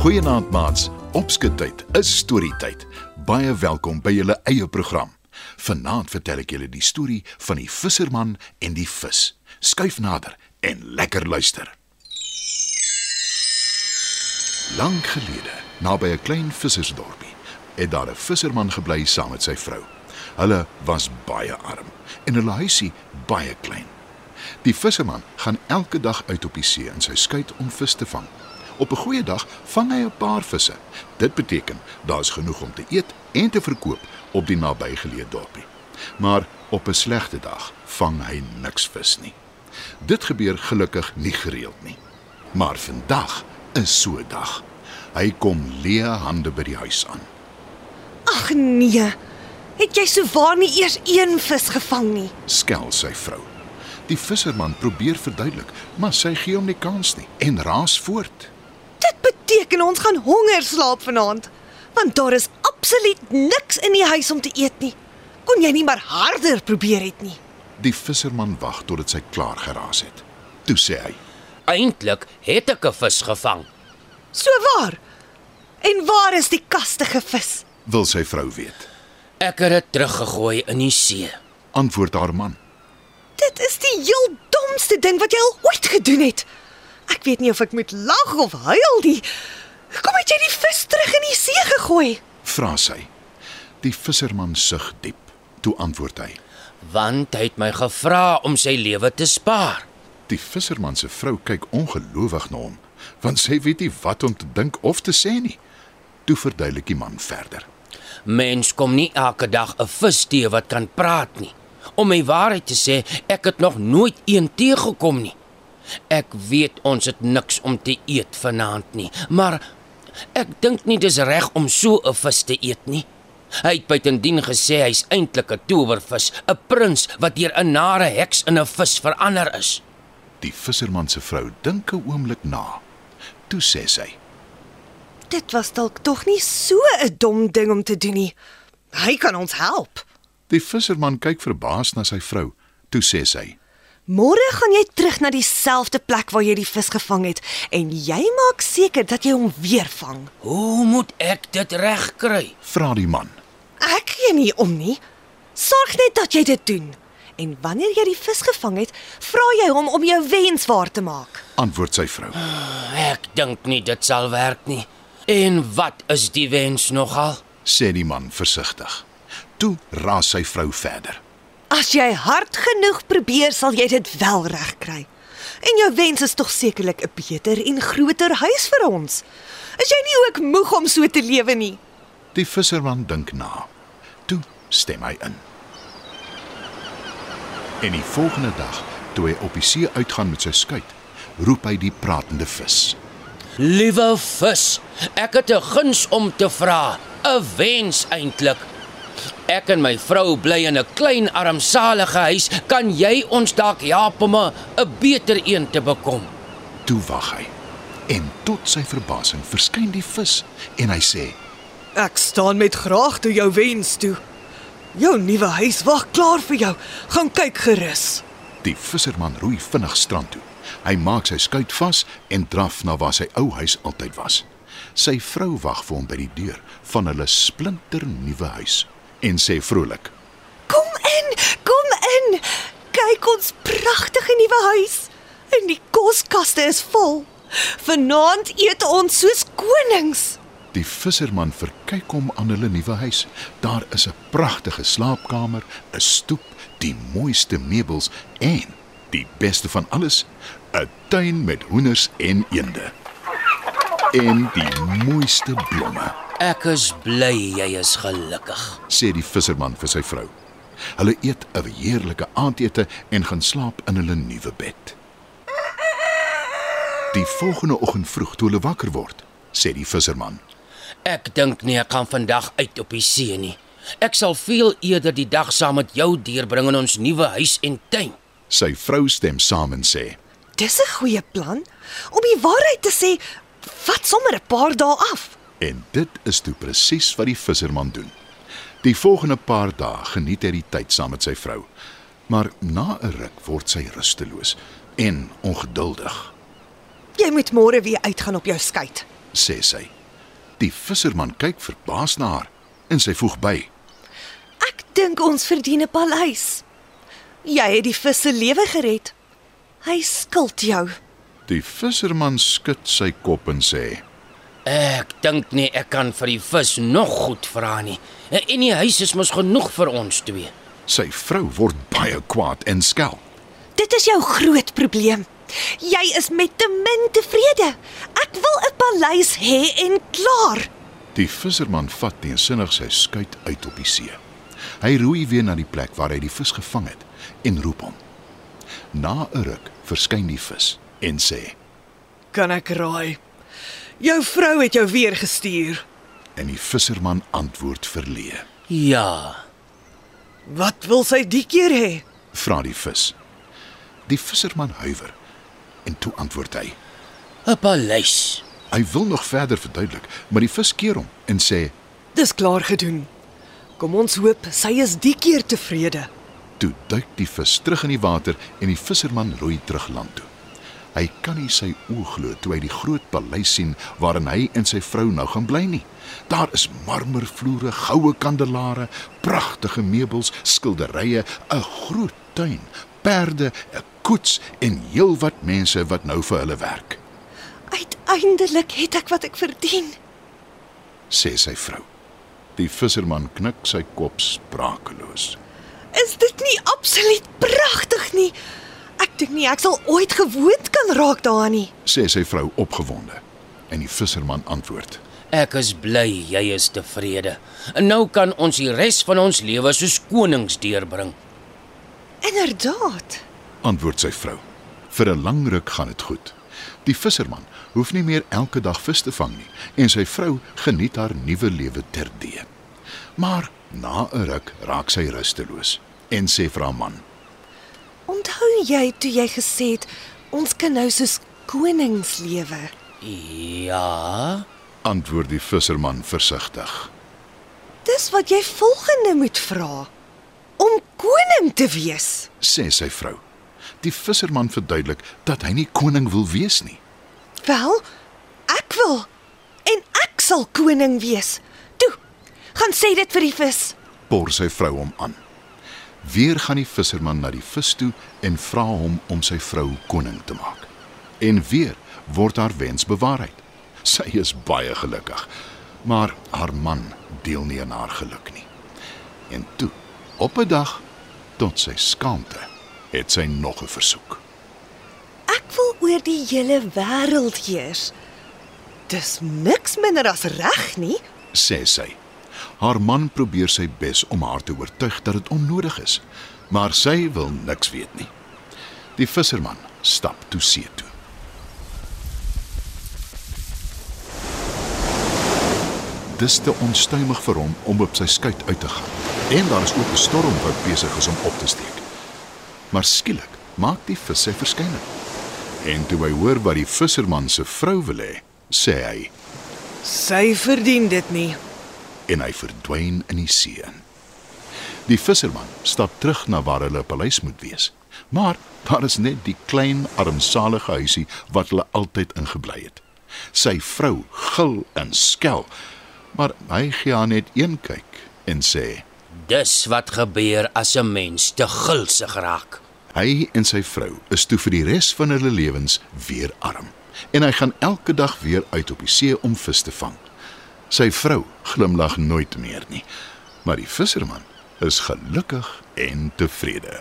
Goeienaand maats. Opskuttyd is storietyd. Baie welkom by julle eie program. Vanaand vertel ek julle die storie van die visserman en die vis. Skuif nader en lekker luister. Lank gelede, naby 'n klein vissersdorpie, het daar 'n visserman gebly saam met sy vrou. Hulle was baie arm en hulle huisie baie klein. Die visserman gaan elke dag uit op die see in sy skuit om vis te vang. Op 'n goeie dag vang hy 'n paar visse. Dit beteken daar's genoeg om te eet en te verkoop op die nabygeleë dorpie. Maar op 'n slegte dag vang hy niks vis nie. Dit gebeur gelukkig nie gereeld nie. Maar vandag is so 'n dag. Hy kom leë hande by die huis aan. Ag nee. Het jy souwaar nie eers een vis gevang nie? Skel sy vrou. Die visserman probeer verduidelik, maar sy gee hom nie kans nie en raas voort. Dit beteken ons gaan honger slaap vanaand, want daar is absoluut niks in die huis om te eet nie. Kon jy nie maar harder probeer het nie? Die visserman wag totdat sy klaar geraas het. Toe sê hy: Eintlik het ek 'n vis gevang. So waar. En waar is die kastige vis? "Wil sy vrou weet?" Ek het dit teruggegooi in die see. Antwoord haar man. Dit is die heel domste ding wat jy al ooit gedoen het. Ek weet nie of ek moet lag of huil nie. Kom het jy die vis terug in die see gegooi? Vra sy. Die visserman sug diep. Toe antwoord hy. Want hy het my gevra om sy lewe te spaar. Die visserman se vrou kyk ongelowig na hom, want sy weet nie wat om te dink of te sê nie. Toe verduidelik die man verder. Mens kom nie elke dag 'n vis te wat kan praat nie. Om my waarheid te sê, ek het nog nooit een teëgekom nie. Ek weet ons het niks om te eet vanaand nie, maar ek dink nie dis reg om so 'n vis te eet nie. Hy het buitendien gesê hy's eintlik 'n towervis, 'n prins wat deur 'n nare heks in 'n vis verander is. Die visserman se vrou dink 'n oomblik na. Toe sê sy: Dit was dalk tog nie so 'n dom ding om te doen nie. Hy kan ons help. Die visserman kyk verbaas na sy vrou. Toe sê sy: Môre gaan jy terug na dieselfde plek waar jy die vis gevang het en jy maak seker dat jy hom weer vang. Hoe moet ek dit regkry? "Vra die man." Ek gee nie om nie. Sorg net dat jy dit doen. En wanneer jy die vis gevang het, vra jy hom om jou wens waar te maak. Antwoord sy vrou. Ek dink nie dit sal werk nie. En wat is die wens nogal? Sê die man versigtig. Toe raas sy vrou verder. As jy hard genoeg probeer, sal jy dit wel regkry. En jou wens is tog sekerlik 'n beter en groter huis vir ons. Is jy nie ook moeg om so te lewe nie? Die visserman dink na. Toe stem hy in. En die volgende dag, toe hy op die see uitgaan met sy skuit, roep hy die pratende vis. Liewe vis, ek het 'n guns om te vra, 'n wens eintlik. Ek en my vrou bly in 'n klein armsalige huis. Kan jy ons dalk help om 'n 'n beter een te bekom? Toe wag hy. En tot sy verbasing verskyn die vis en hy sê: Ek staan met graagte jou wens toe. Jou nuwe huis wag klaar vir jou. Gaan kyk gerus. Die visserman roei vinnig strand toe. Hy maak sy skuit vas en draf na waar sy ou huis altyd was. Sy vrou wag vir hom by die deur van hulle splinternuwe huis en sê vrolik: Kom in, kom in. Kyk ons pragtige nuwe huis. En die koskaste is vol. Vanaand eet ons soos konings. Die visserman verkyk hom aan hulle nuwe huis. Daar is 'n pragtige slaapkamer, 'n stoep, die mooiste meubels en die beste van alles, 'n tuin met hoenders en eende. En die mooiste blomme, Ek is bly jy is gelukkig. sê die visserman vir sy vrou. Hulle eet 'n heerlike aandete en gaan slaap in hulle nuwe bed. Die volgende oggend vroeg toe hulle wakker word, sê die visserman: Ek dink nie ek gaan vandag uit op die see nie. Ek sal veel eerder die dag saam met jou deurbring in ons nuwe huis en tuin. Sy vrou stem saam en sê: Dis 'n goeie plan. Om die waarheid te sê, vat sommer 'n paar dae af. En dit is toe presies wat die visserman doen. Die volgende paar dae geniet hy die tyd saam met sy vrou. Maar na 'n ruk word sy rusteloos en ongeduldig. Jy moet môre weer uitgaan op jou skei. sê sy. Die visserman kyk verbaas na haar en sy voeg by: Ek dink ons verdien 'n paleis. Jy het die vis se lewe gered. Hy skuld jou. Die visserman skud sy kop en sê: Ek dink nie ek kan vir die vis nog goed vra nie. En die huis is mos genoeg vir ons twee. Sy vrou word baie kwaad en skel. Dit is jou groot probleem. Jy is met te min tevrede. Ek wil 'n paleis hê en klaar. Die visserman vat teensinnig sy skuit uit op die see. Hy roei weer na die plek waar hy die vis gevang het en roep hom. Na 'n ruk verskyn die vis en sê: Kan ek raai? Jou vrou het jou weer gestuur. En die visserman antwoord verleë. Ja, Wat wil sy die keer hê? Vra die vis. Die visserman huiwer en toe antwoord hy. 'n paleis. Hy wil nog verder verduidelik, maar die vis keer hom en sê: Dis klaar gedoen. Kom ons hoop sy is die keer tevrede. Toe duik die vis terug in die water en die visserman roei terug land toe. Hy kan nie sy oë glo toe hy die groot paleis sien waarin hy en sy vrou nou gaan bly nie. Daar is marmervloere, goue kandelare, pragtige meubels, skilderye, 'n groot tuin, perde, 'n koets en heelwat mense wat nou vir hulle werk, Uiteindelik het ek wat ek verdien. sê sy vrou. Die visserman knik sy kop sprakeloos. Is dit nie absoluut pragtig nie? Ek dink nie ek sal ooit gewoond kan raak daaraan nie. sê sy vrou opgewonde. En die visserman antwoord: Ek is bly jy is tevrede. En nou kan ons die res van ons lewe soos konings deurbring. Inderdaad. antwoord sy vrou. Vir 'n lang ruk gaan dit goed. Die visserman hoef nie meer elke dag vis te vang nie en sy vrou geniet haar nuwe lewe terdee. Maar na 'n ruk raak sy rusteloos en sê vir haar man: Onthou jy toe jy gesê het ons kan nou soos konings lewe? Ja, antwoord die visserman versigtig. Dis wat jy volgende moet vra. Om koning te wees. sê sy vrou. Die visserman verduidelik dat hy nie koning wil wees nie. Wel, ek wil en ek sal koning wees. Toe, gaan sê dit vir die vis. Por sy vrou hom aan. Weer gaan die visserman na die vis toe en vra hom om sy vrou koning te maak. En weer word haar wens bewaarheid. Sy is baie gelukkig, maar haar man deel nie aan haar geluk nie. En toe, op 'n dag, tot sy skaamte, het sy nog 'n versoek. Ek wil oor die hele wêreld heers. Dis niks minder as reg nie. sê sy. Haar man probeer sy bes om haar te oortuig dat dit onnodig is, maar sy wil niks weet nie. Die visserman stap toe see toe. Dis te onstuimig vir hom om op sy skuit uit te gaan. En daar is ook 'n storm wat besig is om op te steek. Maar skielik maak die vis sy verskyning. En toe hy hoor wat die visserman se vrou wil hê, sê hy Sy verdien dit nie. En hy verdwyn in die see. Die visserman stap terug na waar hulle paleis moet wees. Maar daar is net die klein armsalige huisie wat hulle altyd ingebly het. Sy vrou gil en skel, maar hy gee haar net een kyk en sê: dis wat gebeur as 'n mens te gulsig raak. Hy en sy vrou is toe vir die res van hulle lewens weer arm en hy gaan elke dag weer uit op die see om vis te vang. Sy vrou glimlag nooit meer nie, maar die visserman is gelukkig en tevrede.